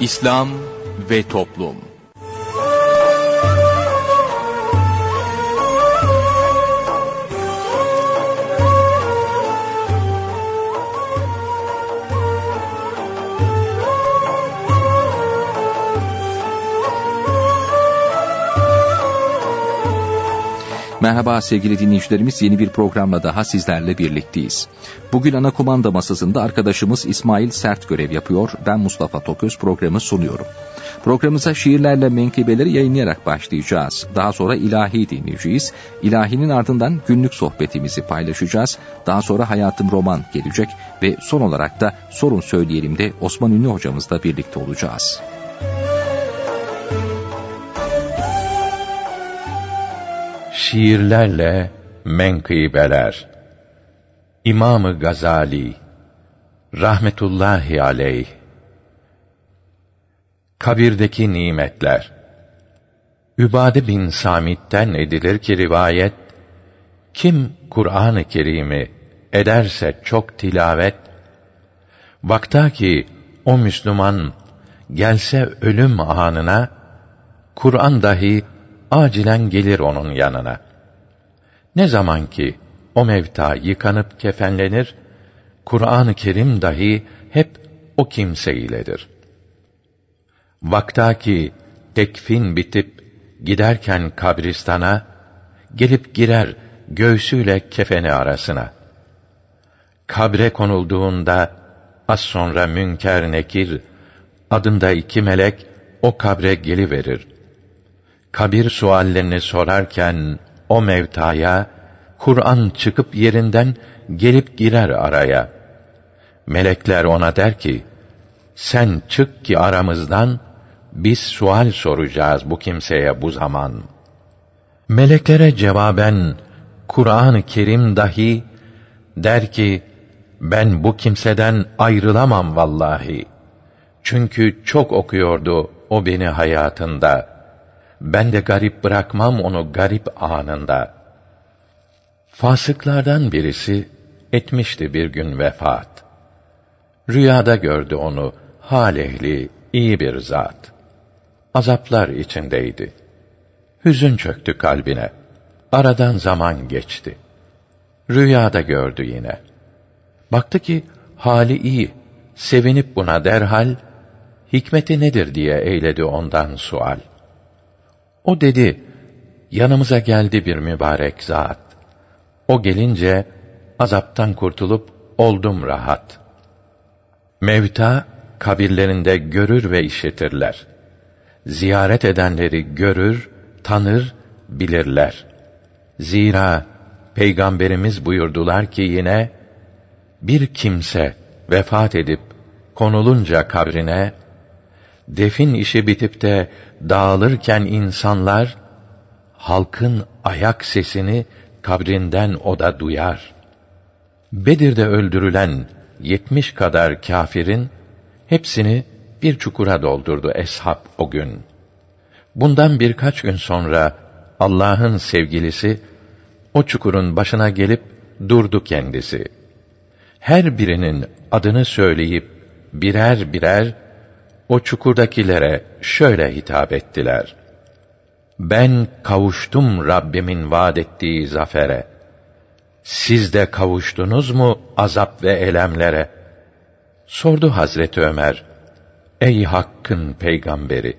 İslam ve Toplum Merhaba sevgili dinleyicilerimiz yeni bir programla daha sizlerle birlikteyiz. Bugün ana kumanda masasında arkadaşımız İsmail Sert görev yapıyor. Ben Mustafa Toköz programı sunuyorum. Programımıza şiirlerle menkıbeleri yayınlayarak başlayacağız. Daha sonra ilahi dinleyeceğiz. İlahinin ardından günlük sohbetimizi paylaşacağız. Daha sonra Hayatım Roman gelecek ve son olarak da Sorun Söyleyelim de Osman Ünlü hocamızla birlikte olacağız. Şiirlerle menkıbeler. İmamı Gazali rahmetullahi aleyh. Kabirdeki nimetler. Übade bin Samit'ten edilir ki rivayet kim Kur'an-ı Kerim'i ederse çok tilavet vakta ki o Müslüman gelse ölüm anına Kur'an dahi acilen gelir onun yanına. Ne zaman ki o mevta yıkanıp kefenlenir, Kur'an-ı Kerim dahi hep o kimse iledir. Vakta ki tekfin bitip giderken kabristana, gelip girer göğsüyle kefeni arasına. Kabre konulduğunda az sonra münker nekir adında iki melek o kabre geliverir kabir suallerini sorarken o mevtaya Kur'an çıkıp yerinden gelip girer araya. Melekler ona der ki: Sen çık ki aramızdan biz sual soracağız bu kimseye bu zaman. Meleklere cevaben Kur'an-ı Kerim dahi der ki: Ben bu kimseden ayrılamam vallahi. Çünkü çok okuyordu o beni hayatında.'' Ben de garip bırakmam onu garip anında. Fasıklardan birisi etmişti bir gün vefat. Rüyada gördü onu hal ehli, iyi bir zat. Azaplar içindeydi. Hüzün çöktü kalbine. Aradan zaman geçti. Rüyada gördü yine. Baktı ki hali iyi. Sevinip buna derhal hikmeti nedir diye eyledi ondan sual. O dedi, yanımıza geldi bir mübarek zat. O gelince azaptan kurtulup oldum rahat. Mevta kabirlerinde görür ve işitirler. Ziyaret edenleri görür, tanır, bilirler. Zira Peygamberimiz buyurdular ki yine bir kimse vefat edip konulunca kabrine defin işi bitip de dağılırken insanlar halkın ayak sesini kabrinden o da duyar. Bedir'de öldürülen yetmiş kadar kâfirin hepsini bir çukura doldurdu eshab o gün. Bundan birkaç gün sonra Allah'ın sevgilisi o çukurun başına gelip durdu kendisi. Her birinin adını söyleyip birer birer o çukurdakilere şöyle hitap ettiler. Ben kavuştum Rabbimin vaad ettiği zafere. Siz de kavuştunuz mu azap ve elemlere? Sordu Hazreti Ömer. Ey Hakk'ın peygamberi!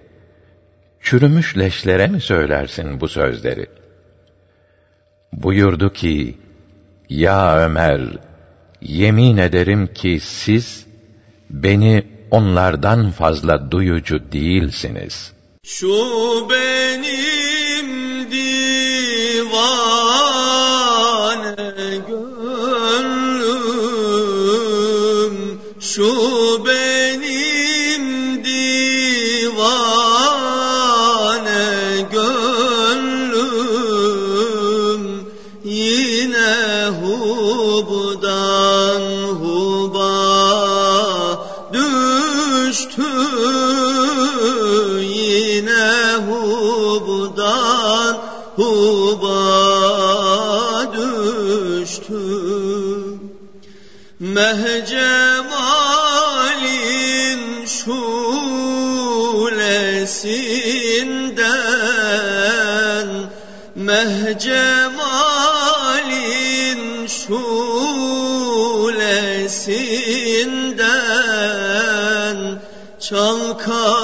Çürümüş leşlere mi söylersin bu sözleri? Buyurdu ki, Ya Ömer, yemin ederim ki siz, beni onlardan fazla duyucu değilsiniz. Şu benim divane gönlüm, şu benim mehcemalin şulesinden mehcemalin şulesinden çalkar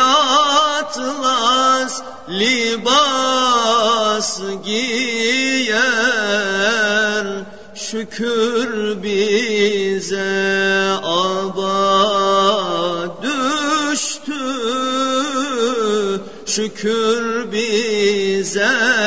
atlas libas giyer Şükür bize aba düştü Şükür bize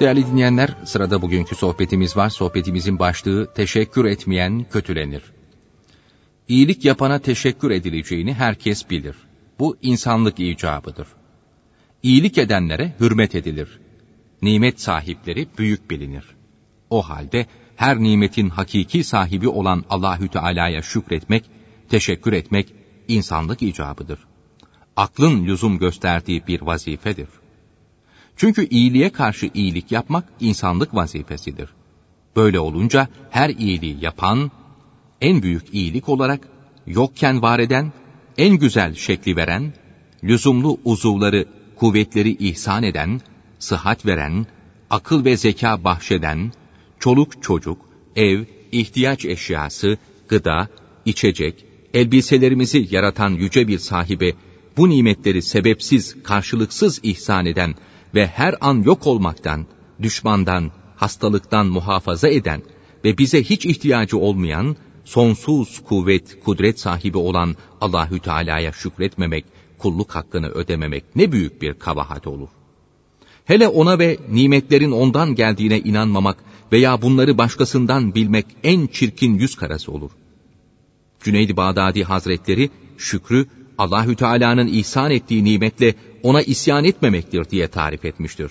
Değerli dinleyenler, sırada bugünkü sohbetimiz var. Sohbetimizin başlığı teşekkür etmeyen kötülenir. İyilik yapana teşekkür edileceğini herkes bilir. Bu insanlık icabıdır. İyilik edenlere hürmet edilir. Nimet sahipleri büyük bilinir. O halde her nimetin hakiki sahibi olan Allahü Teala'ya şükretmek, teşekkür etmek insanlık icabıdır. Aklın lüzum gösterdiği bir vazifedir. Çünkü iyiliğe karşı iyilik yapmak insanlık vazifesidir. Böyle olunca her iyiliği yapan, en büyük iyilik olarak yokken var eden, en güzel şekli veren, lüzumlu uzuvları, kuvvetleri ihsan eden, sıhhat veren, akıl ve zeka bahşeden, çoluk çocuk, ev, ihtiyaç eşyası, gıda, içecek, elbiselerimizi yaratan yüce bir sahibe, bu nimetleri sebepsiz, karşılıksız ihsan eden ve her an yok olmaktan, düşmandan, hastalıktan muhafaza eden ve bize hiç ihtiyacı olmayan, sonsuz kuvvet, kudret sahibi olan Allahü Teala'ya şükretmemek, kulluk hakkını ödememek ne büyük bir kabahat olur. Hele ona ve nimetlerin ondan geldiğine inanmamak veya bunları başkasından bilmek en çirkin yüz karası olur. Cüneyd-i Bağdadi Hazretleri şükrü Allahü Teala'nın ihsan ettiği nimetle ona isyan etmemektir diye tarif etmiştir.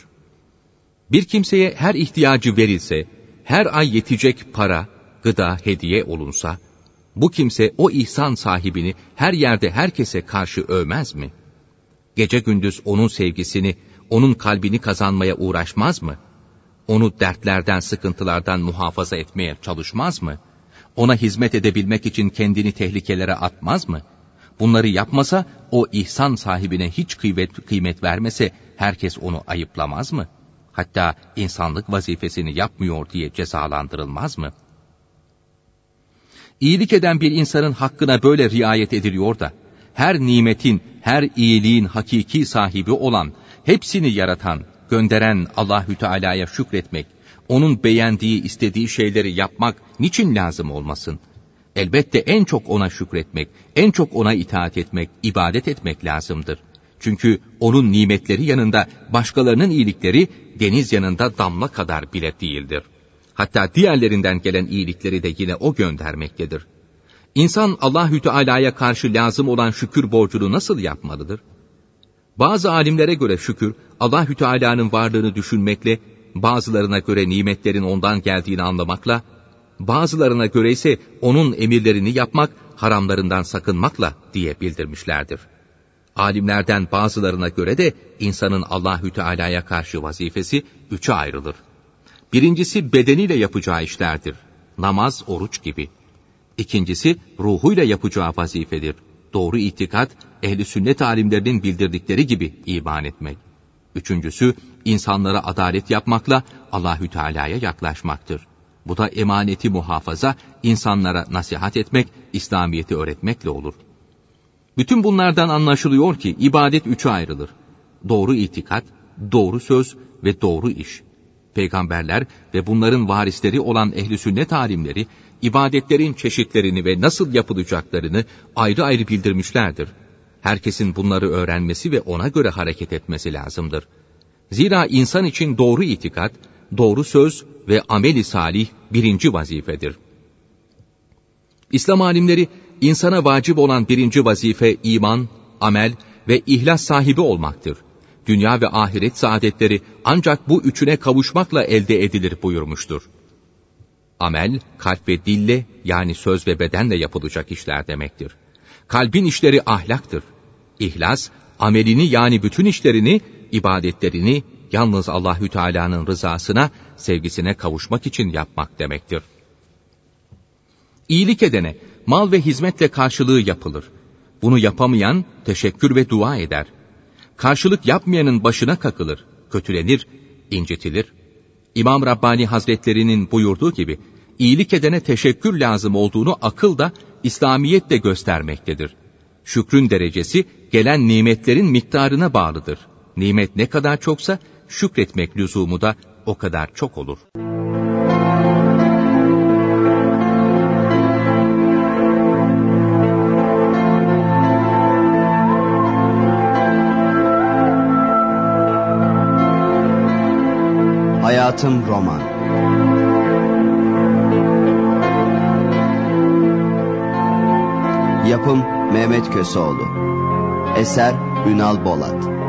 Bir kimseye her ihtiyacı verilse, her ay yetecek para, gıda, hediye olunsa, bu kimse o ihsan sahibini her yerde herkese karşı övmez mi? Gece gündüz onun sevgisini, onun kalbini kazanmaya uğraşmaz mı? Onu dertlerden, sıkıntılardan muhafaza etmeye çalışmaz mı? Ona hizmet edebilmek için kendini tehlikelere atmaz mı? Bunları yapmasa, o ihsan sahibine hiç kıymet, kıymet vermese, herkes onu ayıplamaz mı? Hatta insanlık vazifesini yapmıyor diye cezalandırılmaz mı?'' İyilik eden bir insanın hakkına böyle riayet ediliyor da, her nimetin, her iyiliğin hakiki sahibi olan, hepsini yaratan, gönderen Allahü Teala'ya şükretmek, onun beğendiği, istediği şeyleri yapmak niçin lazım olmasın? Elbette en çok ona şükretmek, en çok ona itaat etmek, ibadet etmek lazımdır. Çünkü onun nimetleri yanında başkalarının iyilikleri deniz yanında damla kadar bile değildir.'' Hatta diğerlerinden gelen iyilikleri de yine o göndermektedir. İnsan Allahü Teala'ya karşı lazım olan şükür borcunu nasıl yapmalıdır? Bazı alimlere göre şükür Allahü Teala'nın varlığını düşünmekle, bazılarına göre nimetlerin ondan geldiğini anlamakla, bazılarına göre ise onun emirlerini yapmak, haramlarından sakınmakla diye bildirmişlerdir. Alimlerden bazılarına göre de insanın Allahü Teala'ya karşı vazifesi üçe ayrılır. Birincisi bedeniyle yapacağı işlerdir. Namaz, oruç gibi. İkincisi ruhuyla yapacağı vazifedir. Doğru itikat, ehli sünnet alimlerinin bildirdikleri gibi iman etmek. Üçüncüsü, insanlara adalet yapmakla Allahü Teala'ya yaklaşmaktır. Bu da emaneti muhafaza, insanlara nasihat etmek, İslamiyeti öğretmekle olur. Bütün bunlardan anlaşılıyor ki ibadet üçe ayrılır. Doğru itikat, doğru söz ve doğru iş peygamberler ve bunların varisleri olan ehli sünnet alimleri, ibadetlerin çeşitlerini ve nasıl yapılacaklarını ayrı ayrı bildirmişlerdir. Herkesin bunları öğrenmesi ve ona göre hareket etmesi lazımdır. Zira insan için doğru itikat, doğru söz ve ameli salih birinci vazifedir. İslam alimleri, insana vacip olan birinci vazife iman, amel ve ihlas sahibi olmaktır dünya ve ahiret saadetleri ancak bu üçüne kavuşmakla elde edilir buyurmuştur. Amel, kalp ve dille yani söz ve bedenle yapılacak işler demektir. Kalbin işleri ahlaktır. İhlas, amelini yani bütün işlerini, ibadetlerini yalnız Allahü Teala'nın rızasına, sevgisine kavuşmak için yapmak demektir. İyilik edene mal ve hizmetle karşılığı yapılır. Bunu yapamayan teşekkür ve dua eder karşılık yapmayanın başına kakılır, kötülenir, incitilir. İmam Rabbani Hazretlerinin buyurduğu gibi, iyilik edene teşekkür lazım olduğunu akıl da, İslamiyet de göstermektedir. Şükrün derecesi, gelen nimetlerin miktarına bağlıdır. Nimet ne kadar çoksa, şükretmek lüzumu da o kadar çok olur.'' Hayatım Roman. Yapım Mehmet Köseoğlu. Eser Ünal Bolat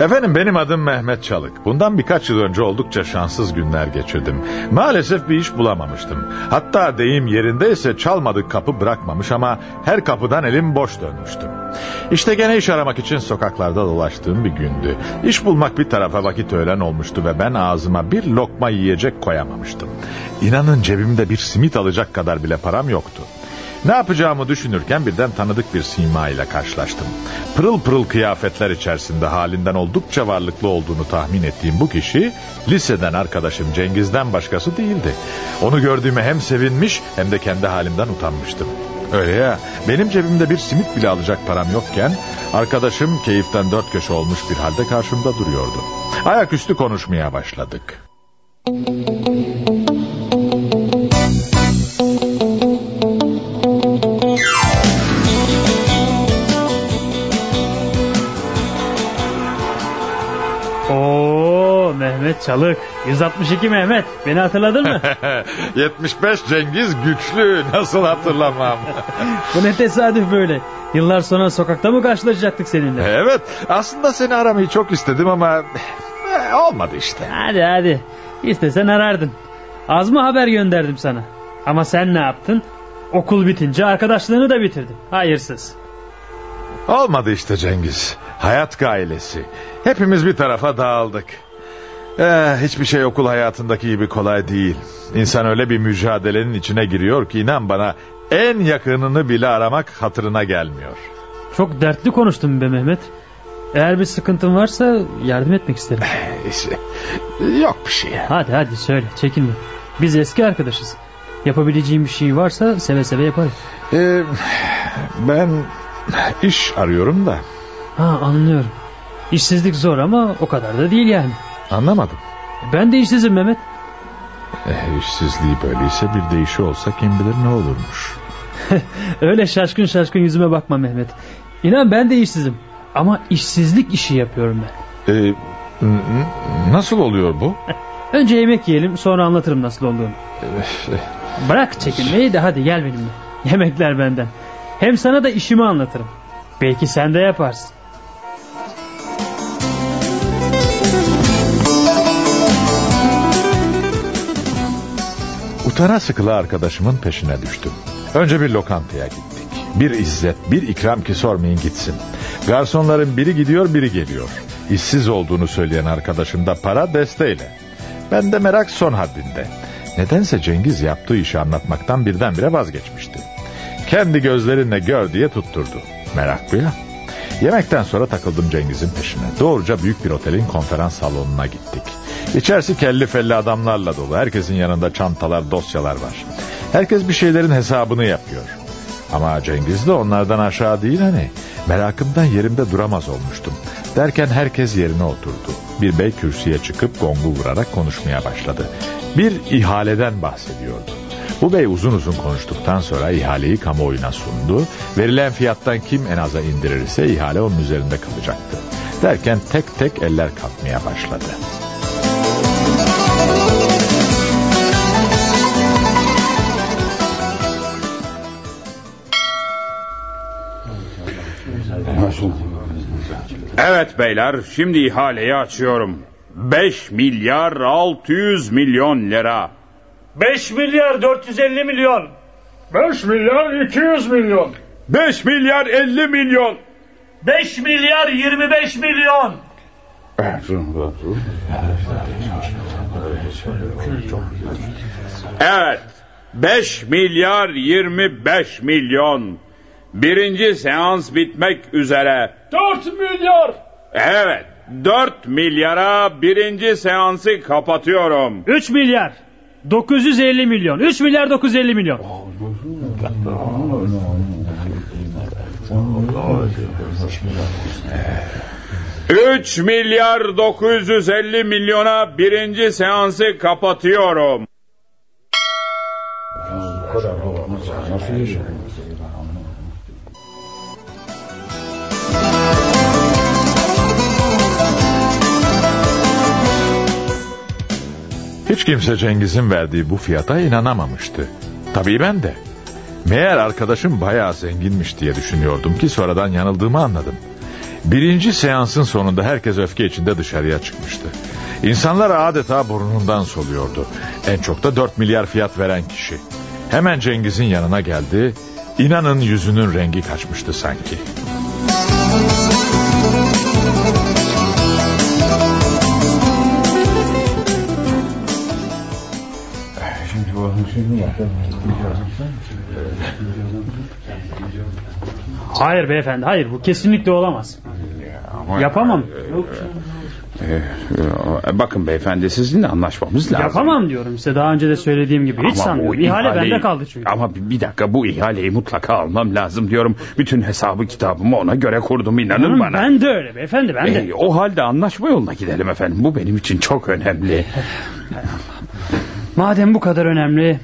Efendim benim adım Mehmet Çalık. Bundan birkaç yıl önce oldukça şanssız günler geçirdim. Maalesef bir iş bulamamıştım. Hatta deyim yerindeyse çalmadık kapı bırakmamış ama her kapıdan elim boş dönmüştüm. İşte gene iş aramak için sokaklarda dolaştığım bir gündü. İş bulmak bir tarafa vakit öğlen olmuştu ve ben ağzıma bir lokma yiyecek koyamamıştım. İnanın cebimde bir simit alacak kadar bile param yoktu. Ne yapacağımı düşünürken birden tanıdık bir sima ile karşılaştım. Pırıl pırıl kıyafetler içerisinde halinden oldukça varlıklı olduğunu tahmin ettiğim bu kişi liseden arkadaşım Cengiz'den başkası değildi. Onu gördüğüme hem sevinmiş hem de kendi halimden utanmıştım. Öyle ya benim cebimde bir simit bile alacak param yokken arkadaşım keyiften dört köşe olmuş bir halde karşımda duruyordu. Ayaküstü konuşmaya başladık. Mehmet Çalık. 162 Mehmet. Beni hatırladın mı? 75 Cengiz güçlü nasıl hatırlamam. Bu ne tesadüf böyle. Yıllar sonra sokakta mı karşılaşacaktık seninle? evet aslında seni aramayı çok istedim ama eh, olmadı işte. Hadi hadi. İstesen arardın. Az mı haber gönderdim sana? Ama sen ne yaptın? Okul bitince arkadaşlığını da bitirdin. Hayırsız. Olmadı işte Cengiz. Hayat gailesi. Hepimiz bir tarafa dağıldık. Eh, hiçbir şey okul hayatındaki gibi kolay değil. İnsan öyle bir mücadelenin içine giriyor ki inan bana en yakınını bile aramak hatırına gelmiyor. Çok dertli konuştun be Mehmet. Eğer bir sıkıntın varsa yardım etmek isterim. İşte, yok bir şey. Hadi hadi söyle çekinme. Biz eski arkadaşız. Yapabileceğim bir şey varsa seve seve yaparım. Ee, ben iş arıyorum da Ha anlıyorum. İşsizlik zor ama o kadar da değil yani. Anlamadım. Ben de işsizim Mehmet. Eh, işsizliği böyleyse bir deyişi olsa kim bilir ne olurmuş. Öyle şaşkın şaşkın yüzüme bakma Mehmet. İnan ben de işsizim. Ama işsizlik işi yapıyorum ben. N- nasıl oluyor bu? Önce yemek yiyelim sonra anlatırım nasıl olduğunu. Eh, Bırak çekinmeyi de hadi gel benimle. Yemekler benden. Hem sana da işimi anlatırım. Belki sen de yaparsın. Utana sıkıla arkadaşımın peşine düştüm. Önce bir lokantaya gittik. Bir izzet, bir ikram ki sormayın gitsin. Garsonların biri gidiyor, biri geliyor. İşsiz olduğunu söyleyen arkadaşım da para desteğiyle. Ben de merak son haddinde. Nedense Cengiz yaptığı işi anlatmaktan birdenbire vazgeçmişti. Kendi gözlerinle gör diye tutturdu. Merak bu ya. Yemekten sonra takıldım Cengiz'in peşine. Doğruca büyük bir otelin konferans salonuna gittik. İçerisi kelli felli adamlarla dolu. Herkesin yanında çantalar, dosyalar var. Herkes bir şeylerin hesabını yapıyor. Ama Cengiz de onlardan aşağı değil hani. Merakımdan yerimde duramaz olmuştum. Derken herkes yerine oturdu. Bir bey kürsüye çıkıp gongu vurarak konuşmaya başladı. Bir ihaleden bahsediyordu. Bu bey uzun uzun konuştuktan sonra ihaleyi kamuoyuna sundu. Verilen fiyattan kim en aza indirirse ihale onun üzerinde kalacaktı. Derken tek tek eller kalkmaya başladı. Evet beyler şimdi ihaleyi açıyorum. 5 milyar 600 milyon lira. 5 milyar 450 milyon. 5 milyar 200 milyon. 5 milyar 50 milyon. 5 milyar 25 milyon. Evet 5 milyar 25 milyon. Birinci seans bitmek üzere. 4 milyar. Evet 4 milyara birinci seansı kapatıyorum. 3 milyar. 950 milyon. 3 milyar 950 milyon. Üç milyar 950 milyona birinci seansı kapatıyorum. Hiç kimse Cengiz'in verdiği bu fiyata inanamamıştı. Tabii ben de. Meğer arkadaşım bayağı zenginmiş diye düşünüyordum ki sonradan yanıldığımı anladım. Birinci seansın sonunda herkes öfke içinde dışarıya çıkmıştı. İnsanlar adeta burnundan soluyordu. En çok da 4 milyar fiyat veren kişi. Hemen Cengiz'in yanına geldi. İnanın yüzünün rengi kaçmıştı sanki. Hayır beyefendi hayır bu kesinlikle olamaz. Yapamam. Ee, bakın beyefendi sizinle anlaşmamız lazım. Yapamam diyorum size daha önce de söylediğim gibi. Hiç Ama bu sanmıyorum. İhale ihaleyi- bende kaldı çünkü. Ama bir dakika bu ihaleyi mutlaka almam lazım diyorum. Bütün hesabı kitabımı ona göre kurdum inanın Hı, bana. Ben de öyle beyefendi ben de. Ee, o halde anlaşma yoluna gidelim efendim. Bu benim için çok önemli. Madem bu kadar önemli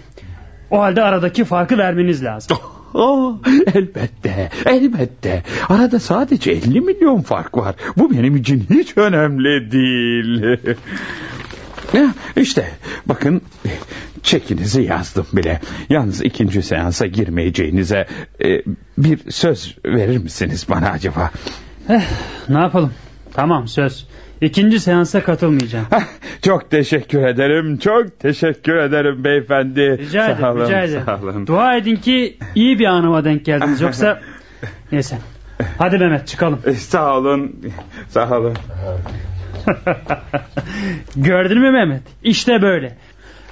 o halde aradaki farkı vermeniz lazım. oh, elbette, elbette. Arada sadece 50 milyon fark var. Bu benim için hiç önemli değil. İşte bakın çekinizi yazdım bile. Yalnız ikinci seansa girmeyeceğinize e, bir söz verir misiniz bana acaba? Eh, ne yapalım? Tamam söz. İkinci seansa katılmayacağım. Çok teşekkür ederim. Çok teşekkür ederim beyefendi. Rica ederim, Sağ olun, rica ederim. Sağ olun. Dua edin ki iyi bir anıma denk geldiniz. Yoksa neyse. Hadi Mehmet çıkalım. Eh, Sağ olun. Sağ olun. Gördün mü Mehmet? İşte böyle.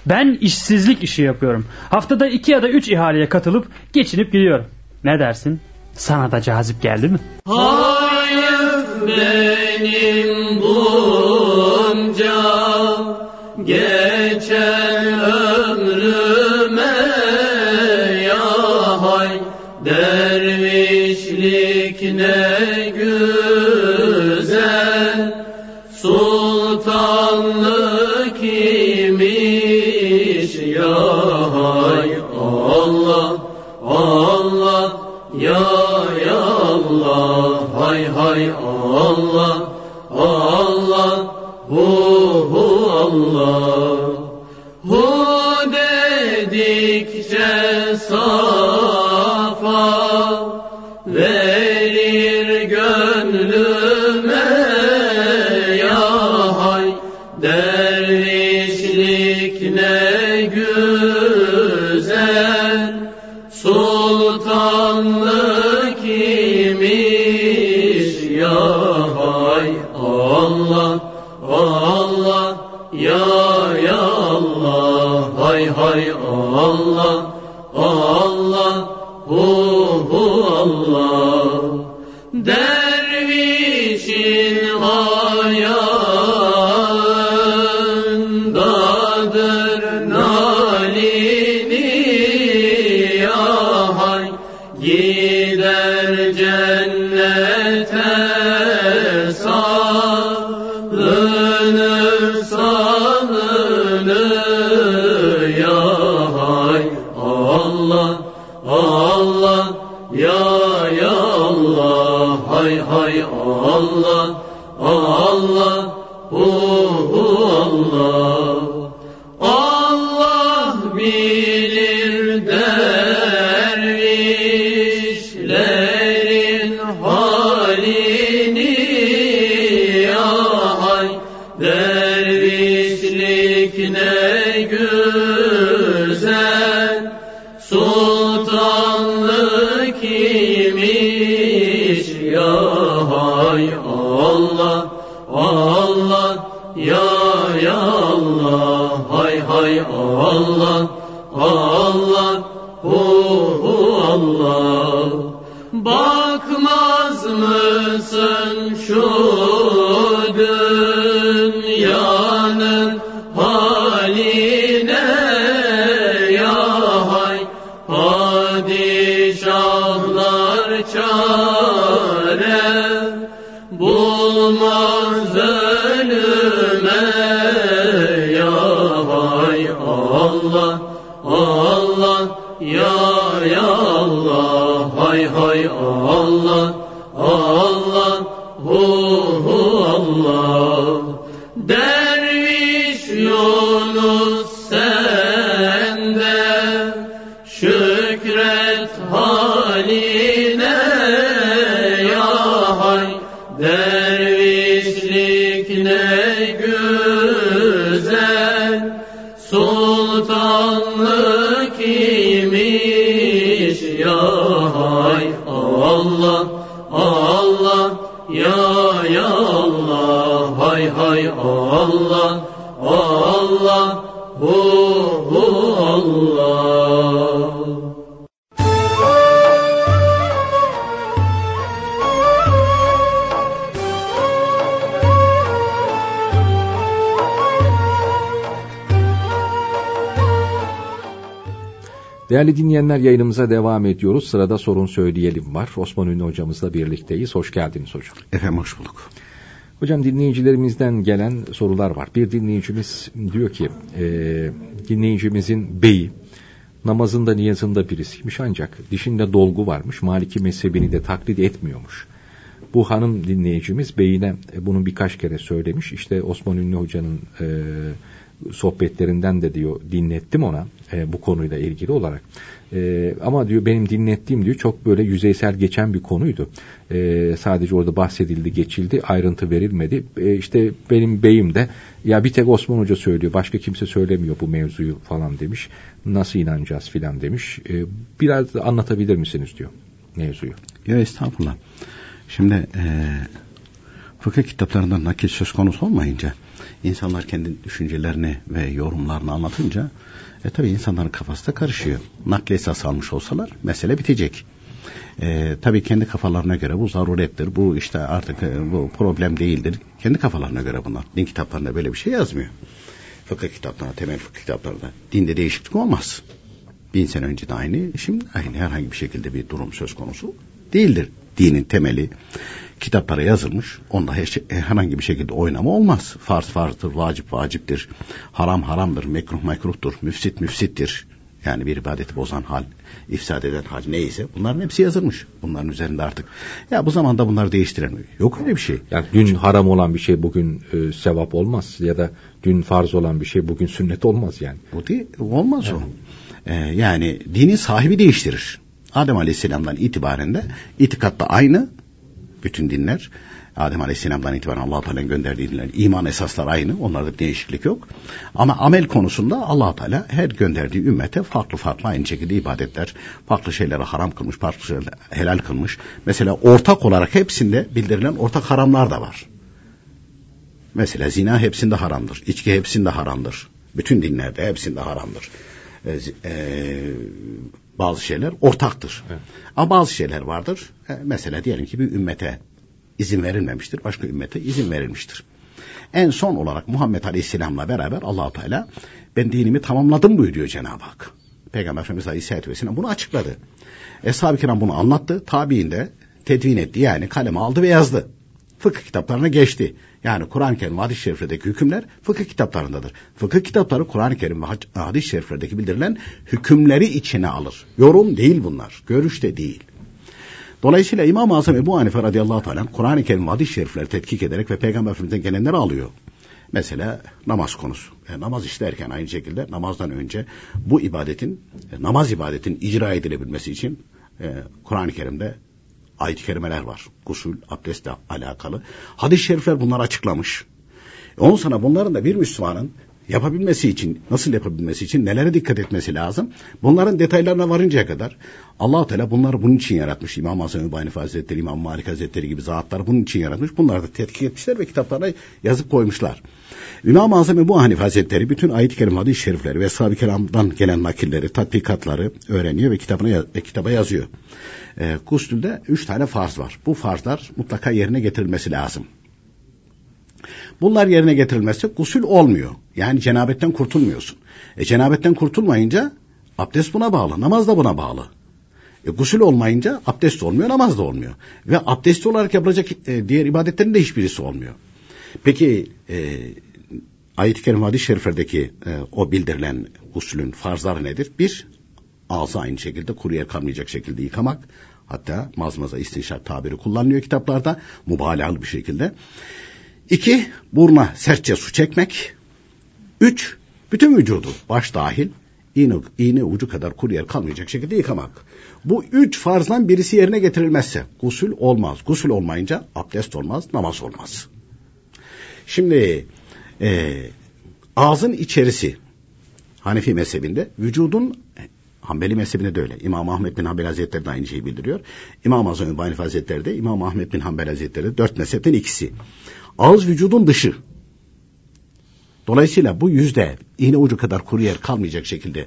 Ben işsizlik işi yapıyorum. Haftada iki ya da üç ihaleye katılıp geçinip gidiyorum. Ne dersin? Sana da cazip geldi mi? Hayır benim bunca geçen Allah hu hu Allah. Allah bilir show haline ya hay dervişlik ne güzel. Sultanlık imiş ya hay? Allah Allah ya ya Allah hay hay Allah Değerli dinleyenler yayınımıza devam ediyoruz. Sırada sorun söyleyelim var. Osman Ünlü hocamızla birlikteyiz. Hoş geldiniz hocam. Efendim hoş bulduk. Hocam dinleyicilerimizden gelen sorular var. Bir dinleyicimiz diyor ki e, dinleyicimizin beyi namazında niyazında birisiymiş ancak dişinde dolgu varmış. Maliki mezhebini de taklit etmiyormuş. Bu hanım dinleyicimiz beyine e, bunu birkaç kere söylemiş. İşte Osman Ünlü Hoca'nın e, sohbetlerinden de diyor dinlettim ona e, bu konuyla ilgili olarak. E, ama diyor benim dinlettiğim diyor çok böyle yüzeysel geçen bir konuydu. E, sadece orada bahsedildi, geçildi, ayrıntı verilmedi. E, işte benim beyim de ya bir tek Osman Hoca söylüyor, başka kimse söylemiyor bu mevzuyu falan demiş. Nasıl inanacağız filan demiş. E, biraz anlatabilir misiniz diyor mevzuyu. Ya estağfurullah. Şimdi e, fıkıh kitaplarından nakil söz konusu olmayınca insanlar kendi düşüncelerini ve yorumlarını anlatınca e tabi insanların kafası da karışıyor. Nakli esas almış olsalar mesele bitecek. E, tabii kendi kafalarına göre bu zarurettir. Bu işte artık e, bu problem değildir. Kendi kafalarına göre bunlar. Din kitaplarında böyle bir şey yazmıyor. Fıkıh kitaplarında, temel fıkıh kitaplarında dinde değişiklik olmaz. Bin sene önce de aynı, şimdi aynı herhangi bir şekilde bir durum söz konusu değildir. Dinin temeli kitaplara yazılmış. Onda her şey, herhangi bir şekilde oynama olmaz. Farz farzdır, vacip vaciptir. Haram haramdır, mekruh mekruhtur, müfsit müfsittir. Yani bir ibadeti bozan hal, ifsad eden hal neyse bunların hepsi yazılmış. Bunların üzerinde artık. Ya bu zamanda bunları değiştiremiyor. Yok öyle bir şey. Yani dün haram olan bir şey bugün e, sevap olmaz ya da dün farz olan bir şey bugün sünnet olmaz yani. Bu değil, olmaz evet. o. Ee, yani dinin sahibi değiştirir. Adem Aleyhisselam'dan itibaren de itikatta aynı bütün dinler. Adem Aleyhisselam'dan itibaren Allah Teala'nın gönderdiği dinler, iman esaslar aynı. Onlarda bir değişiklik yok. Ama amel konusunda Allah Teala her gönderdiği ümmete farklı farklı aynı şekilde ibadetler, farklı şeyleri haram kılmış, farklı şeyleri helal kılmış. Mesela ortak olarak hepsinde bildirilen ortak haramlar da var. Mesela zina hepsinde haramdır. içki hepsinde haramdır. Bütün dinlerde hepsinde haramdır. E, bazı şeyler ortaktır. Evet. Ama bazı şeyler vardır. E, mesela diyelim ki bir ümmete izin verilmemiştir. Başka ümmete izin verilmiştir. En son olarak Muhammed Aleyhisselam'la beraber allah Teala ben dinimi tamamladım buyuruyor Cenab-ı Hak. Peygamber Efendimiz Aleyhisselatü Vesselam bunu açıkladı. Eshab-ı Kiram bunu anlattı. Tabi'in de tedvin etti. Yani kaleme aldı ve yazdı. Fıkıh kitaplarına geçti. Yani Kur'an-ı Kerim ve hadis-i şeriflerdeki hükümler fıkıh kitaplarındadır. Fıkıh kitapları Kur'an-ı Kerim ve hadis-i şeriflerdeki bildirilen hükümleri içine alır. Yorum değil bunlar. Görüş de değil. Dolayısıyla İmam-ı Azam Ebu Hanife radıyallahu teala Kur'an-ı Kerim ve hadis-i şerifleri tetkik ederek ve Peygamber Efendimiz'den gelenleri alıyor. Mesela namaz konusu. E, namaz işlerken aynı şekilde namazdan önce bu ibadetin, e, namaz ibadetin icra edilebilmesi için e, Kur'an-ı Kerim'de ayet-i kerimeler var. Gusül, abdestle alakalı. Hadis-i şerifler bunları açıklamış. Ondan sonra bunların da bir Müslümanın yapabilmesi için, nasıl yapabilmesi için nelere dikkat etmesi lazım? Bunların detaylarına varıncaya kadar allah Teala bunları bunun için yaratmış. İmam Hasan Übani Hazretleri, İmam Malik Hazretleri gibi zatlar bunun için yaratmış. Bunları da tetkik etmişler ve kitaplarına yazıp koymuşlar. İmam-ı Azam Ebu Hanif Hazretleri bütün ayet-i kerim hadis-i şerifleri ve sahabe kelamdan gelen nakilleri, tatbikatları öğreniyor ve kitabına ve kitaba yazıyor. E, gusülde üç tane farz var. Bu farzlar mutlaka yerine getirilmesi lazım. Bunlar yerine getirilmezse gusül olmuyor. Yani cenabetten kurtulmuyorsun. E cenabetten kurtulmayınca abdest buna bağlı, namaz da buna bağlı. E, gusül olmayınca abdest olmuyor, namaz da olmuyor. Ve abdesti olarak yapılacak e, diğer ibadetlerin de hiçbirisi olmuyor. Peki e, ayet-i kerim hadis-i şeriflerdeki e, o bildirilen usulün farzları nedir? Bir, ağzı aynı şekilde kuruya kalmayacak şekilde yıkamak. Hatta mazmaza istinşak tabiri kullanılıyor kitaplarda mübalağalı bir şekilde. İki, buruna sertçe su çekmek. Üç, bütün vücudu baş dahil iğne, iğne ucu kadar kuru yer kalmayacak şekilde yıkamak. Bu üç farzdan birisi yerine getirilmezse gusül olmaz. Gusül olmayınca abdest olmaz, namaz olmaz. Şimdi e, ağzın içerisi Hanefi mezhebinde vücudun Hanbeli mezhebinde de öyle. İmam Ahmet bin Hanbel Hazretleri de aynı şeyi bildiriyor. İmam Azam bin Hazretleri de İmam Ahmet bin Hanbel Hazretleri de dört mezhepten ikisi. Ağız vücudun dışı. Dolayısıyla bu yüzde iğne ucu kadar kuru yer kalmayacak şekilde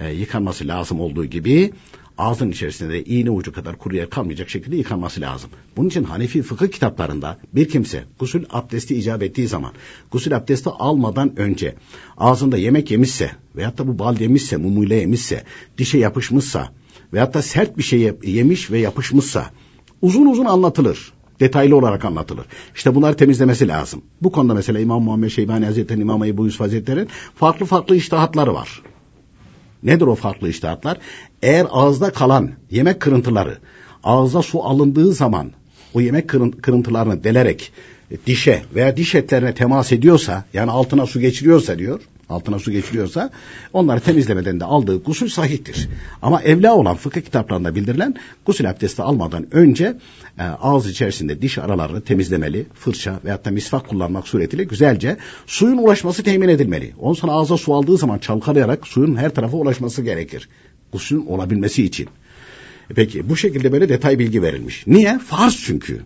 e, yıkanması lazım olduğu gibi ağzın içerisinde de iğne ucu kadar kuru yer kalmayacak şekilde yıkanması lazım. Bunun için Hanefi fıkıh kitaplarında bir kimse gusül abdesti icap ettiği zaman gusül abdesti almadan önce ağzında yemek yemişse veyahut da bu bal yemişse, mumuyla yemişse, dişe yapışmışsa veyahut da sert bir şey yemiş ve yapışmışsa uzun uzun anlatılır detaylı olarak anlatılır. İşte bunları temizlemesi lazım. Bu konuda mesela İmam Muhammed Şeybani Hazretleri, İmam Ebu Yusuf Hazretleri'nin farklı farklı iştahatları var. Nedir o farklı iştihatlar? Eğer ağızda kalan yemek kırıntıları ağza su alındığı zaman o yemek kırın, kırıntılarını delerek dişe veya diş etlerine temas ediyorsa yani altına su geçiriyorsa diyor altına su geçiriyorsa onları temizlemeden de aldığı gusül sahihtir. Ama evla olan fıkıh kitaplarında bildirilen gusül abdesti almadan önce e, ağız içerisinde diş aralarını temizlemeli, fırça veyahut da misvak kullanmak suretiyle güzelce suyun ulaşması temin edilmeli. Ondan sonra ağza su aldığı zaman çalkalayarak suyun her tarafa ulaşması gerekir. Gusülün olabilmesi için. Peki bu şekilde böyle detay bilgi verilmiş. Niye? Farz çünkü.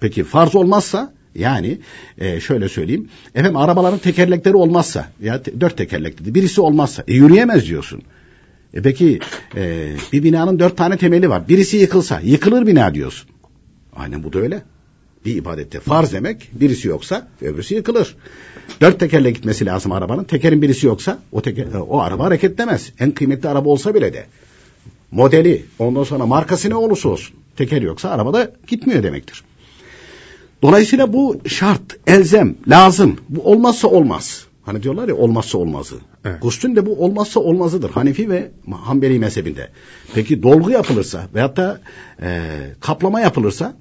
Peki farz olmazsa yani e, şöyle söyleyeyim. Efendim arabaların tekerlekleri olmazsa ya te, dört tekerlekli birisi olmazsa e, yürüyemez diyorsun. E peki e, bir binanın dört tane temeli var. Birisi yıkılsa yıkılır bina diyorsun. Aynen bu da öyle. Bir ibadette farz demek birisi yoksa öbürsü yıkılır. Dört tekerle gitmesi lazım arabanın. Tekerin birisi yoksa o, teker, o araba hareketlemez. En kıymetli araba olsa bile de. Modeli ondan sonra markası ne olursa olsun. Teker yoksa arabada gitmiyor demektir. Dolayısıyla bu şart, elzem, lazım. Bu olmazsa olmaz. Hani diyorlar ya olmazsa olmazı. Evet. Guslün de bu olmazsa olmazıdır. Hanefi ve Hanbeli mezhebinde. Peki dolgu yapılırsa veyahut da e, kaplama yapılırsa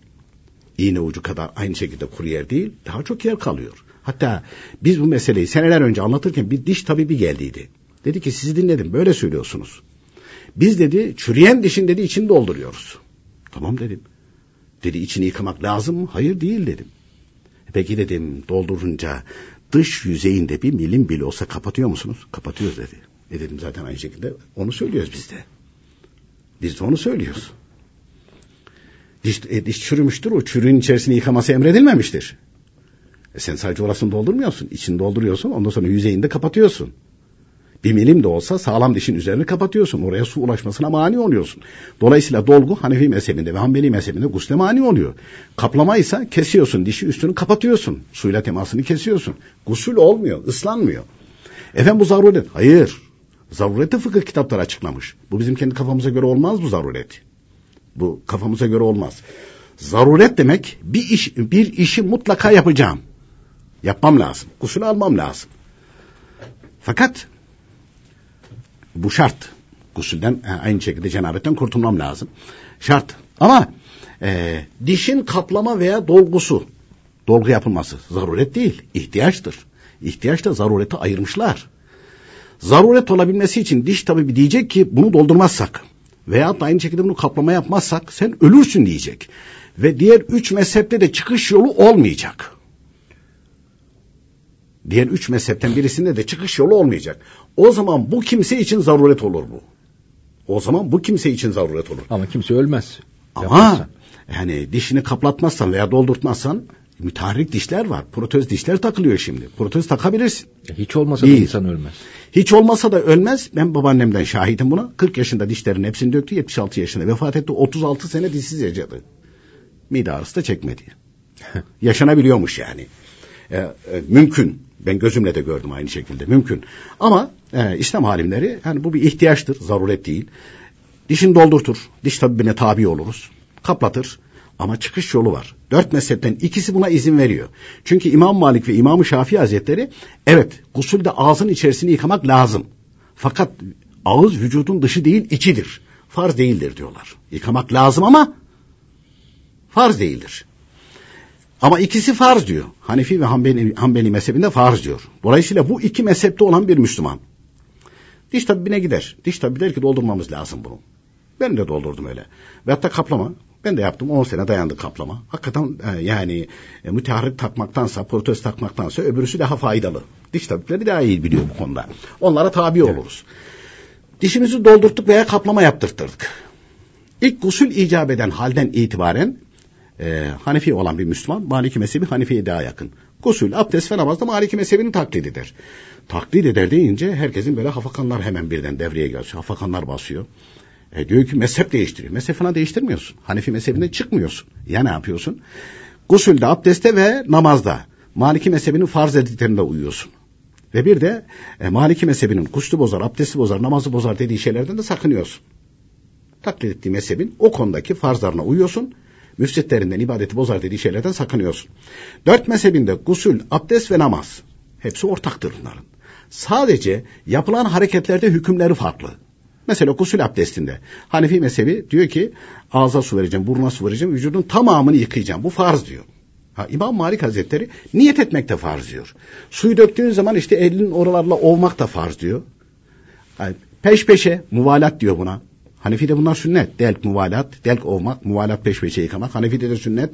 iğne ucu kadar aynı şekilde kuru yer değil daha çok yer kalıyor. Hatta biz bu meseleyi seneler önce anlatırken bir diş tabibi geldiydi. Dedi ki sizi dinledim böyle söylüyorsunuz. Biz dedi çürüyen dişin dedi içini dolduruyoruz. Tamam dedim. Dedi içini yıkamak lazım mı? Hayır değil dedim. Peki dedim doldurunca dış yüzeyinde bir milim bile olsa kapatıyor musunuz? Kapatıyoruz dedi. E dedim zaten aynı şekilde onu söylüyoruz biz de. Biz de onu söylüyoruz. Diş, e, diş çürümüştür o çürüğün içerisini yıkaması emredilmemiştir. E sen sadece orasını doldurmuyorsun. İçini dolduruyorsun ondan sonra yüzeyinde kapatıyorsun. Bir milim de olsa sağlam dişin üzerini kapatıyorsun. Oraya su ulaşmasına mani oluyorsun. Dolayısıyla dolgu Hanefi mezhebinde ve Hanbeli mezhebinde gusle mani oluyor. Kaplama ise kesiyorsun. Dişi üstünü kapatıyorsun. Suyla temasını kesiyorsun. Gusül olmuyor. ıslanmıyor. Efendim bu zaruret. Hayır. Zarureti fıkıh kitapları açıklamış. Bu bizim kendi kafamıza göre olmaz bu zaruret. Bu kafamıza göre olmaz. Zaruret demek bir iş bir işi mutlaka yapacağım. Yapmam lazım. Gusül almam lazım. Fakat bu şart. Gusülden aynı şekilde cenabetten kurtulmam lazım. Şart. Ama e, dişin kaplama veya dolgusu dolgu yapılması zaruret değil, ihtiyaçtır. İhtiyaç da zarureti ayırmışlar. Zaruret olabilmesi için diş tabi diyecek ki bunu doldurmazsak veya da aynı şekilde bunu kaplama yapmazsak sen ölürsün diyecek. Ve diğer üç mezhepte de çıkış yolu olmayacak. Diğer üç mezhepten birisinde de çıkış yolu olmayacak. O zaman bu kimse için zaruret olur bu. O zaman bu kimse için zaruret olur. Ama kimse ölmez. Ama Yaparsan. yani dişini kaplatmazsan veya doldurtmazsan müteharrik dişler var. Protez dişler takılıyor şimdi. Protez takabilirsin. Hiç olmasa Değil. da insan ölmez. Hiç olmasa da ölmez. Ben babaannemden şahidim buna. 40 yaşında dişlerin hepsini döktü. 76 yaşında vefat etti. 36 sene dişsiz yaşadı. Mide ağrısı da çekmedi. Yaşanabiliyormuş yani. Ee, e, mümkün. Ben gözümle de gördüm aynı şekilde. Mümkün. Ama e, İslam halimleri yani bu bir ihtiyaçtır. Zaruret değil. Dişini doldurtur. Diş tabibine tabi oluruz. Kaplatır. Ama çıkış yolu var. Dört mezhepten ikisi buna izin veriyor. Çünkü İmam Malik ve İmam Şafii Hazretleri evet gusülde ağzın içerisini yıkamak lazım. Fakat ağız vücudun dışı değil içidir. Farz değildir diyorlar. Yıkamak lazım ama farz değildir. Ama ikisi farz diyor. Hanefi ve Hanbeli, Hanbeli mezhebinde farz diyor. Dolayısıyla bu iki mezhepte olan bir Müslüman. Diş tabibine gider. Diş tabibi der ki doldurmamız lazım bunu. Ben de doldurdum öyle. Ve hatta kaplama. Ben de yaptım. 10 sene dayandı kaplama. Hakikaten e, yani e, müteharrik takmaktansa, protez takmaktansa öbürüsü daha faydalı. Diş tabipleri daha iyi biliyor bu konuda. Onlara tabi oluruz. Dişimizi doldurttuk veya kaplama yaptırtırdık. İlk gusül icap eden halden itibaren e, Hanefi olan bir Müslüman Maliki mezhebi Hanefi'ye daha yakın. Gusül, abdest ve namazda Maliki mezhebini taklit eder. Taklit eder deyince herkesin böyle hafakanlar hemen birden devreye geliyor. Hafakanlar basıyor. E, diyor ki mezhep değiştiriyor. Mezhep falan değiştirmiyorsun. Hanefi mezhebinden çıkmıyorsun. Ya ne yapıyorsun? Gusülde, abdestte ve namazda Maliki mezhebinin farz editlerinde uyuyorsun. Ve bir de e, Maliki mezhebinin kuşlu bozar, abdesti bozar, namazı bozar dediği şeylerden de sakınıyorsun. Taklit ettiği mezhebin o konudaki farzlarına uyuyorsun müfsitlerinden ibadeti bozar dediği şeylerden sakınıyorsun. Dört mezhebinde gusül, abdest ve namaz hepsi ortaktır bunların. Sadece yapılan hareketlerde hükümleri farklı. Mesela gusül abdestinde Hanefi mezhebi diyor ki ağza su vereceğim, burnuna su vereceğim, vücudun tamamını yıkayacağım. Bu farz diyor. Ha, İmam Malik Hazretleri niyet etmek de farz diyor. Suyu döktüğün zaman işte elinin oralarla ovmak da farz diyor. Yani peş peşe muvalat diyor buna. Hanefi'de bunlar sünnet. Delk muvalat, delk ovmak, muvalat peş peşe yıkamak. Hanefi'de de sünnet.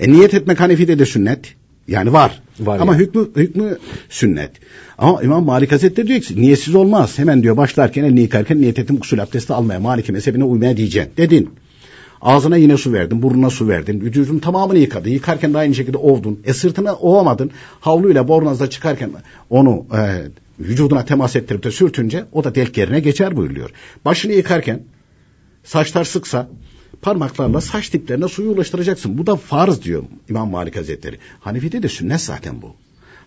E niyet etmek Hanefi'de de sünnet. Yani var. Var Ama yani. hükmü hükmü sünnet. Ama İmam Malik Hazretleri diyor ki niyetsiz olmaz. Hemen diyor başlarken elini yıkarken niyet ettim gusül abdesti almaya. Maliki mezhebine uymaya diyeceksin. Dedin. Ağzına yine su verdin, burnuna su verdin, vücudun tamamını yıkadın. Yıkarken de aynı şekilde ovdun. E sırtına ovamadın. Havluyla bornozda çıkarken onu e, vücuduna temas ettirip de sürtünce o da delk yerine geçer buyuruyor. Başını yıkarken saçlar sıksa parmaklarla saç diplerine suyu ulaştıracaksın. Bu da farz diyor İmam Malik Hazretleri. Hanefi'de de sünnet zaten bu.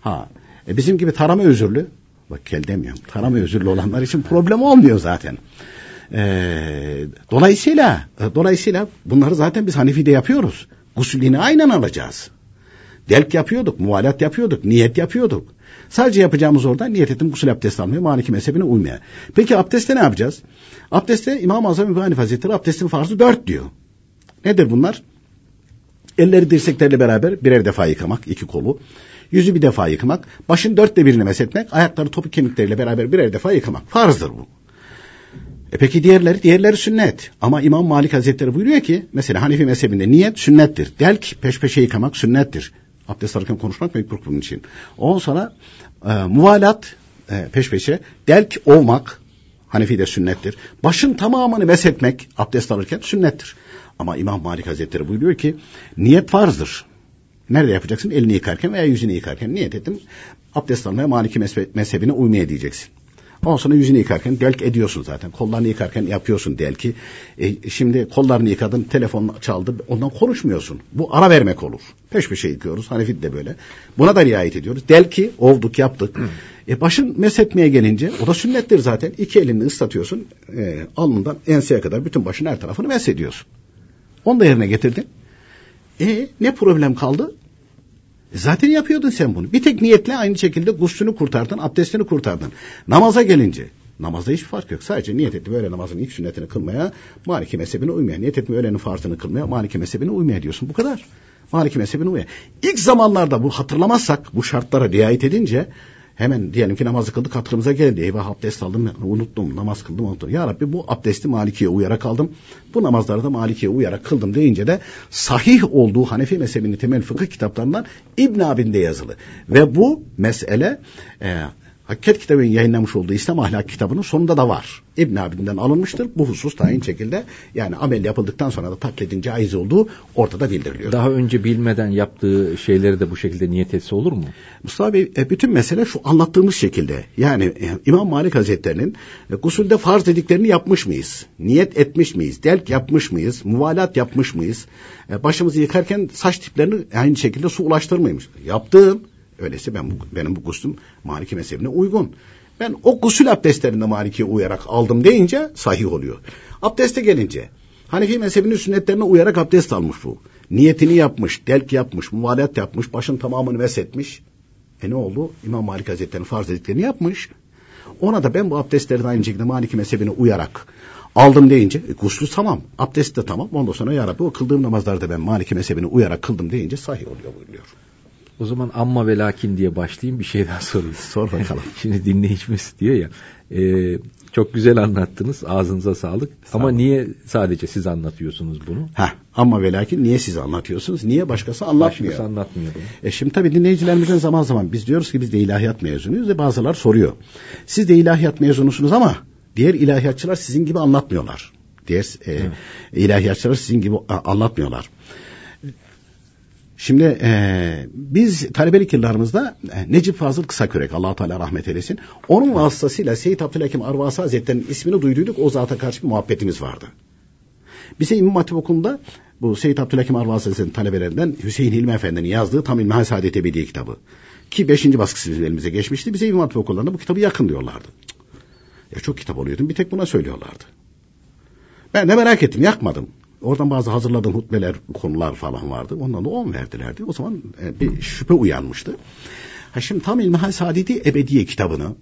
Ha, e bizim gibi tarama özürlü, bak kel demiyorum, tarama özürlü olanlar için problem olmuyor zaten. Ee, dolayısıyla e, dolayısıyla bunları zaten biz Hanefi'de yapıyoruz. Gusülini aynen alacağız. Delk yapıyorduk, muvalat yapıyorduk, niyet yapıyorduk. Sadece yapacağımız orada niyet ettim gusül abdesti almaya, Maliki mezhebine uymaya. Peki abdestte ne yapacağız? Abdestte İmam-ı Azam İbrahim Hazretleri abdestin farzı dört diyor. Nedir bunlar? Elleri dirseklerle beraber birer defa yıkamak, iki kolu. Yüzü bir defa yıkamak, başın dörtte birini meshetmek, ayakları topuk kemikleriyle beraber birer defa yıkamak. Farzdır bu. E peki diğerleri? Diğerleri sünnet. Ama İmam Malik Hazretleri buyuruyor ki mesela Hanefi mezhebinde niyet sünnettir. Delk peş peşe yıkamak sünnettir. Abdest alırken konuşmak mekruh bunun için. Ondan sonra e, muvalat e, peş peşe delk ovmak Hanefi'de sünnettir. Başın tamamını meshetmek abdest alırken sünnettir. Ama İmam Malik Hazretleri buyuruyor ki niyet farzdır. Nerede yapacaksın? Elini yıkarken veya yüzünü yıkarken niyet ettim. Abdest almaya Maliki mezhe- mezhebine uymaya diyeceksin. Ondan sonra yüzünü yıkarken delk ediyorsun zaten. Kollarını yıkarken yapıyorsun delki. E, şimdi kollarını yıkadın, telefon çaldı, ondan konuşmuyorsun. Bu ara vermek olur. Peş peşe yıkıyoruz. Hanefi de böyle. Buna da riayet ediyoruz. Delki olduk, yaptık. E, başın meshetmeye gelince, o da sünnettir zaten. İki elini ıslatıyorsun. E, alnından enseye kadar bütün başın her tarafını meshediyorsun. Onu da yerine getirdin. E ne problem kaldı? Zaten yapıyordun sen bunu. Bir tek niyetle aynı şekilde guslünü kurtardın, abdestini kurtardın. Namaza gelince, namazda hiçbir fark yok. Sadece niyet ettim öğle namazının ilk sünnetini kılmaya, Maliki mezhebine uymaya. Niyet ettim öğlenin farzını kılmaya, Maliki mezhebine uymaya diyorsun. Bu kadar. Maliki mezhebine uymaya. İlk zamanlarda bu hatırlamazsak, bu şartlara riayet edince, hemen diyelim ki namazı kıldık hatırımıza geldi. Eyvah abdest aldım unuttum namaz kıldım unuttum. Ya Rabbi bu abdesti Maliki'ye uyarak aldım. Bu namazları da Maliki'ye uyarak kıldım deyince de sahih olduğu Hanefi mezhebinin temel fıkıh kitaplarından İbn Abin'de yazılı. Ve bu mesele e, Hakikat kitabının yayınlamış olduğu İslam ahlak kitabının sonunda da var. İbn Abidin'den alınmıştır. Bu husus aynı şekilde yani amel yapıldıktan sonra da taklidin caiz olduğu ortada bildiriliyor. Daha önce bilmeden yaptığı şeyleri de bu şekilde niyet etse olur mu? Mustafa Bey e, bütün mesele şu anlattığımız şekilde. Yani e, İmam Malik Hazretleri'nin e, gusülde farz dediklerini yapmış mıyız? Niyet etmiş miyiz? Delk yapmış mıyız? Muvalat yapmış mıyız? Başımızı yıkarken saç tiplerini aynı şekilde su ulaştırmaymış. Yaptım. Öyleyse ben bu, benim bu guslüm Maliki mezhebine uygun. Ben o gusül abdestlerinde Maliki'ye uyarak aldım deyince sahih oluyor. Abdeste gelince Hanefi mezhebinin sünnetlerine uyarak abdest almış bu. Niyetini yapmış, delk yapmış, muvalat yapmış, başın tamamını meshetmiş. E ne oldu? İmam Malik Hazretleri'nin farz dediklerini yapmış. Ona da ben bu abdestleri de aynı şekilde Maliki mezhebine uyarak aldım deyince e, guslu tamam, abdest de tamam. Ondan sonra ya Rabbi o kıldığım namazlarda ben Maliki mezhebine uyarak kıldım deyince sahih oluyor buyuruyor. O zaman amma ve lakin diye başlayayım bir şey daha sorayım. Sor bakalım. Şimdi dinleyicimiz diyor ya e, çok güzel anlattınız ağzınıza sağlık Sağ ama olun. niye sadece siz anlatıyorsunuz bunu? Ha ama ve lakin niye siz anlatıyorsunuz? Niye başkası anlatmıyor? Başkası anlatmıyor bunu. E şimdi tabii dinleyicilerimizden zaman zaman biz diyoruz ki biz de ilahiyat mezunuyuz ve bazılar soruyor. Siz de ilahiyat mezunusunuz ama diğer ilahiyatçılar sizin gibi anlatmıyorlar. Diğer e, ilahiyatçılar sizin gibi anlatmıyorlar. Şimdi e, biz talebelik yıllarımızda e, Necip Fazıl Kısakürek allah Teala rahmet eylesin. Onun vasıtasıyla Seyyid Abdülhakim Arvasi Hazretleri'nin ismini duyduyduk. O zata karşı bir muhabbetimiz vardı. Bize İmam Hatip Okulu'nda bu Seyyid Abdülhakim Arvasi Hazretleri'nin talebelerinden Hüseyin Hilmi Efendi'nin yazdığı Tam İlmihal Saadet Ebedi kitabı. Ki beşinci baskısı bizim elimize geçmişti. Bize İmam Hatip Okullarında bu kitabı yakın diyorlardı. Ya çok kitap alıyordum. Bir tek buna söylüyorlardı. Ben de merak ettim. Yakmadım. Oradan bazı hazırladığım hutbeler, konular falan vardı. Ondan da on verdilerdi. O zaman e, bir şüphe uyanmıştı. Ha şimdi tam İlmihal Saadeti Ebediye kitabını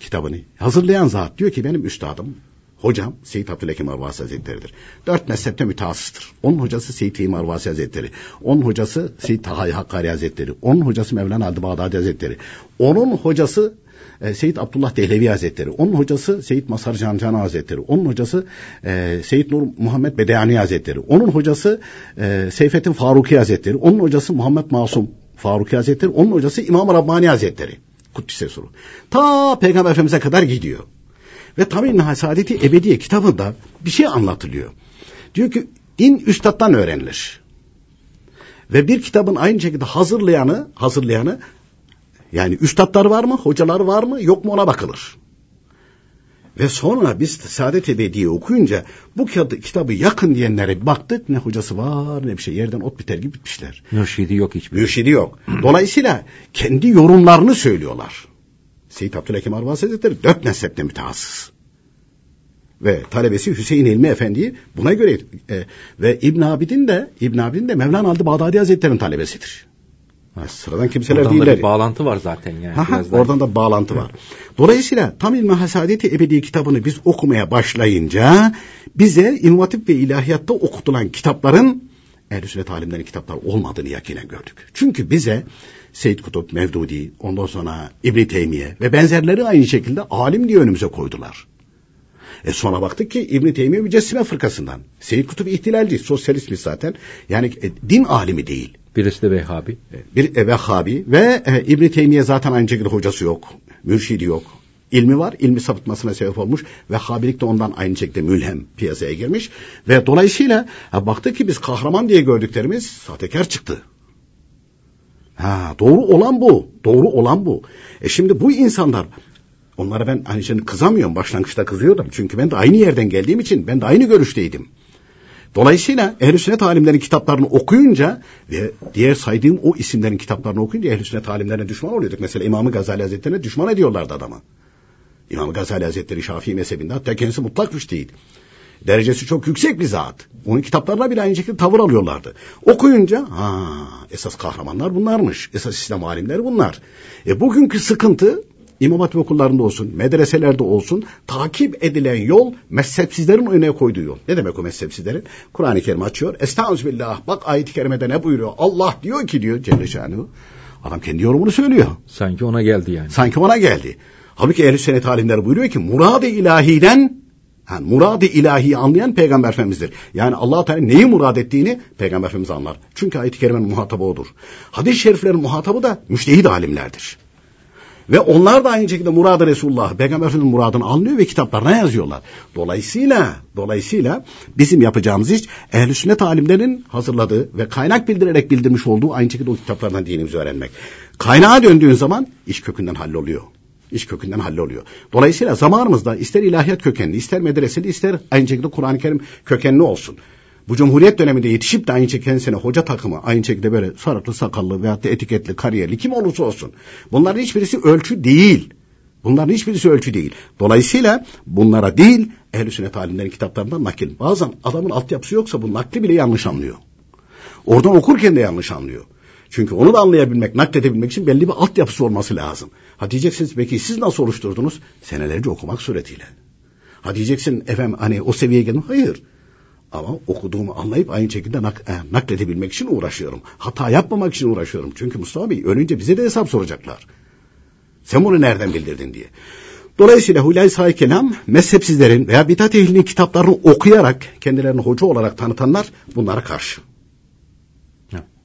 kitabını hazırlayan zat diyor ki benim üstadım hocam Seyyid Abdülhakim Arvasi Hazretleri'dir. Dört mezhepte mütehassıstır. Onun hocası Seyyid Fehim Arvasi Hazretleri. Onun hocası Seyyid Tahay Hakkari Hazretleri. Onun hocası Mevlana Adı Bağdadi Hazretleri. Onun hocası e, Seyyid Abdullah Dehlevi Hazretleri. Onun hocası Seyyid Masar Cancana Hazretleri. Onun hocası e, Seyyid Nur Muhammed Bedeyani Hazretleri. Onun hocası e, Seyfettin Faruki Hazretleri. Onun hocası Muhammed Masum Faruki Hazretleri. Onun hocası İmam Rabbani Hazretleri. Kuddise Suru. Ta Peygamber Efendimiz'e kadar gidiyor. Ve tabi Saadeti Ebediye kitabında bir şey anlatılıyor. Diyor ki din üstattan öğrenilir. Ve bir kitabın aynı şekilde hazırlayanı, hazırlayanı yani üstadlar var mı, hocalar var mı, yok mu ona bakılır. Ve sonra biz Saadet Ebediye okuyunca bu kitabı yakın diyenlere baktık ne hocası var ne bir şey yerden ot biter gibi bitmişler. Mürşidi yok hiçbir. Mürşidi yok. Dolayısıyla kendi yorumlarını söylüyorlar. Seyyid Abdülhakim Arvasi Hazretleri dört mezhepte mütehassıs. Ve talebesi Hüseyin İlmi Efendi'yi buna göre e, ve İbn Abidin de İbn Abidin de Mevlana Aldı Bağdadi Hazretleri'nin talebesidir. Ha, sıradan kimseler oradan değiller. Da bir bağlantı var zaten yani. Ha, ha, oradan da bağlantı var. Dolayısıyla tam İlmi Hasadeti Ebedi kitabını biz okumaya başlayınca bize inovatif ve ilahiyatta okutulan kitapların ehl Sünnet alimlerin kitaplar olmadığını yakinen gördük. Çünkü bize Seyyid Kutup, Mevdudi, ondan sonra İbn Teymiye ve benzerleri aynı şekilde alim diye önümüze koydular. E sonra baktık ki İbn Teymiye mücessime fırkasından. Seyyid Kutup ihtilalci, sosyalistmiş zaten. Yani e, din alimi değil. Birisi de Vehhabi. Bir e, Vehhabi ve e, İbn Teymiye zaten aynı şekilde hocası yok, mürşidi yok. İlmi var, ilmi sapıtmasına sebep olmuş. ve Habilik de ondan aynı şekilde mülhem piyasaya girmiş. Ve dolayısıyla ha, baktık ki biz kahraman diye gördüklerimiz sahtekar çıktı. Ha, doğru olan bu. Doğru olan bu. E şimdi bu insanlar onlara ben hani şimdi kızamıyorum. Başlangıçta kızıyordum. Çünkü ben de aynı yerden geldiğim için ben de aynı görüşteydim. Dolayısıyla ehl sünnet alimlerin kitaplarını okuyunca ve diğer saydığım o isimlerin kitaplarını okuyunca ehl sünnet alimlerine düşman oluyorduk. Mesela İmam-ı Gazali Hazretleri'ne düşman ediyorlardı adamı. İmam Gazali Hazretleri Şafii mezhebinde hatta kendisi mutlak müştehid. Derecesi çok yüksek bir zat. Onun kitaplarına bile aynı şekilde tavır alıyorlardı. Okuyunca ha esas kahramanlar bunlarmış. Esas İslam alimleri bunlar. E bugünkü sıkıntı İmam Hatip okullarında olsun, medreselerde olsun takip edilen yol mezhepsizlerin önüne koyduğu yol. Ne demek o mezhepsizlerin? Kur'an-ı Kerim açıyor. Estağfirullah. Bak ayet-i kerimede ne buyuruyor? Allah diyor ki diyor Celle Şanuhu. Adam kendi yorumunu söylüyor. Sanki ona geldi yani. Sanki ona geldi. Halbuki ehl-i sünnet alimleri buyuruyor ki murad-ı ilahiden yani murad-ı ilahiyi anlayan Peygamber Efendimiz'dir. Yani allah Teala neyi murad ettiğini Peygamber Efendimiz anlar. Çünkü ayet-i kerimenin muhatabı odur. Hadis-i şeriflerin muhatabı da müştehid alimlerdir. Ve onlar da aynı şekilde muradı Resulullah, Peygamber Efendimiz'in muradını anlıyor ve kitaplarına yazıyorlar. Dolayısıyla, dolayısıyla bizim yapacağımız iş ehl sünnet alimlerin hazırladığı ve kaynak bildirerek bildirmiş olduğu aynı şekilde o kitaplardan dinimizi öğrenmek. Kaynağa döndüğün zaman iş kökünden halloluyor. İş kökünden halloluyor. Dolayısıyla zamanımızda ister ilahiyat kökenli, ister medreseli, ister aynı şekilde Kur'an-ı Kerim kökenli olsun. Bu Cumhuriyet döneminde yetişip de aynı şekilde kendisine hoca takımı, aynı şekilde böyle sarıklı, sakallı veyahut da etiketli, kariyerli kim olursa olsun. Bunların hiçbirisi ölçü değil. Bunların hiçbirisi ölçü değil. Dolayısıyla bunlara değil, ehl-i sünnet alimlerin kitaplarından nakil. Bazen adamın altyapısı yoksa bu nakli bile yanlış anlıyor. Oradan okurken de yanlış anlıyor. Çünkü onu da anlayabilmek, nakledebilmek için belli bir altyapısı olması lazım. Ha diyeceksiniz peki siz nasıl oluşturdunuz? Senelerce okumak suretiyle. Ha diyeceksin efendim hani o seviyeye geldim. Hayır. Ama okuduğumu anlayıp aynı şekilde nak e, nakledebilmek için uğraşıyorum. Hata yapmamak için uğraşıyorum. Çünkü Mustafa Bey ölünce bize de hesap soracaklar. Sen bunu nereden bildirdin diye. Dolayısıyla Hulay Sahi Kelam mezhepsizlerin veya bidat ehlinin kitaplarını okuyarak kendilerini hoca olarak tanıtanlar bunlara karşı.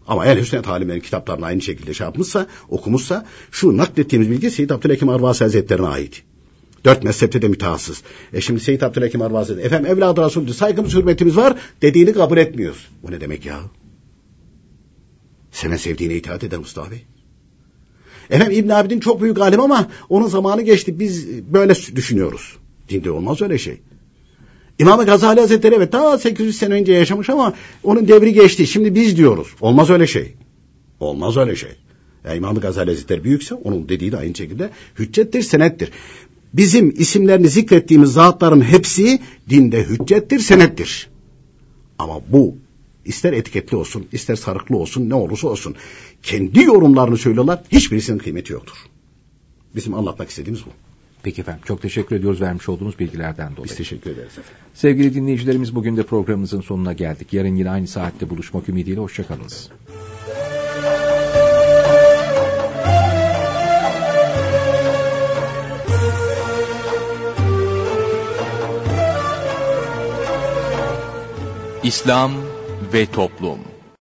Ama ehl sünnet alimlerin kitaplarını aynı şekilde şey yapmışsa, okumuşsa şu naklettiğimiz bilgi Seyyid Abdülhakim Arvasi Hazretlerine ait. Dört mezhepte de mütehassıs. E şimdi Seyyid Abdülhakim Arvasi efendim evladı Resul'dü saygımız hürmetimiz var dediğini kabul etmiyoruz. Bu ne demek ya? Seven sevdiğine itaat eder Mustafa Bey. Efendim İbn Abidin çok büyük alim ama onun zamanı geçti. Biz böyle düşünüyoruz. Dinde olmaz öyle şey. İmam-ı Gazali Hazretleri evet daha 800 sene önce yaşamış ama onun devri geçti. Şimdi biz diyoruz. Olmaz öyle şey. Olmaz öyle şey. Yani İmam-ı Gazali Hazretleri büyükse onun dediği de aynı şekilde hüccettir, senettir. Bizim isimlerini zikrettiğimiz zatların hepsi dinde hüccettir, senettir. Ama bu ister etiketli olsun, ister sarıklı olsun, ne olursa olsun kendi yorumlarını söylüyorlar. Hiçbirisinin kıymeti yoktur. Bizim anlatmak istediğimiz bu. Peki efendim çok teşekkür ediyoruz vermiş olduğunuz bilgilerden dolayı. Biz teşekkür ederiz efendim. Sevgili dinleyicilerimiz bugün de programımızın sonuna geldik. Yarın yine aynı saatte buluşmak ümidiyle hoşçakalınız. İslam ve Toplum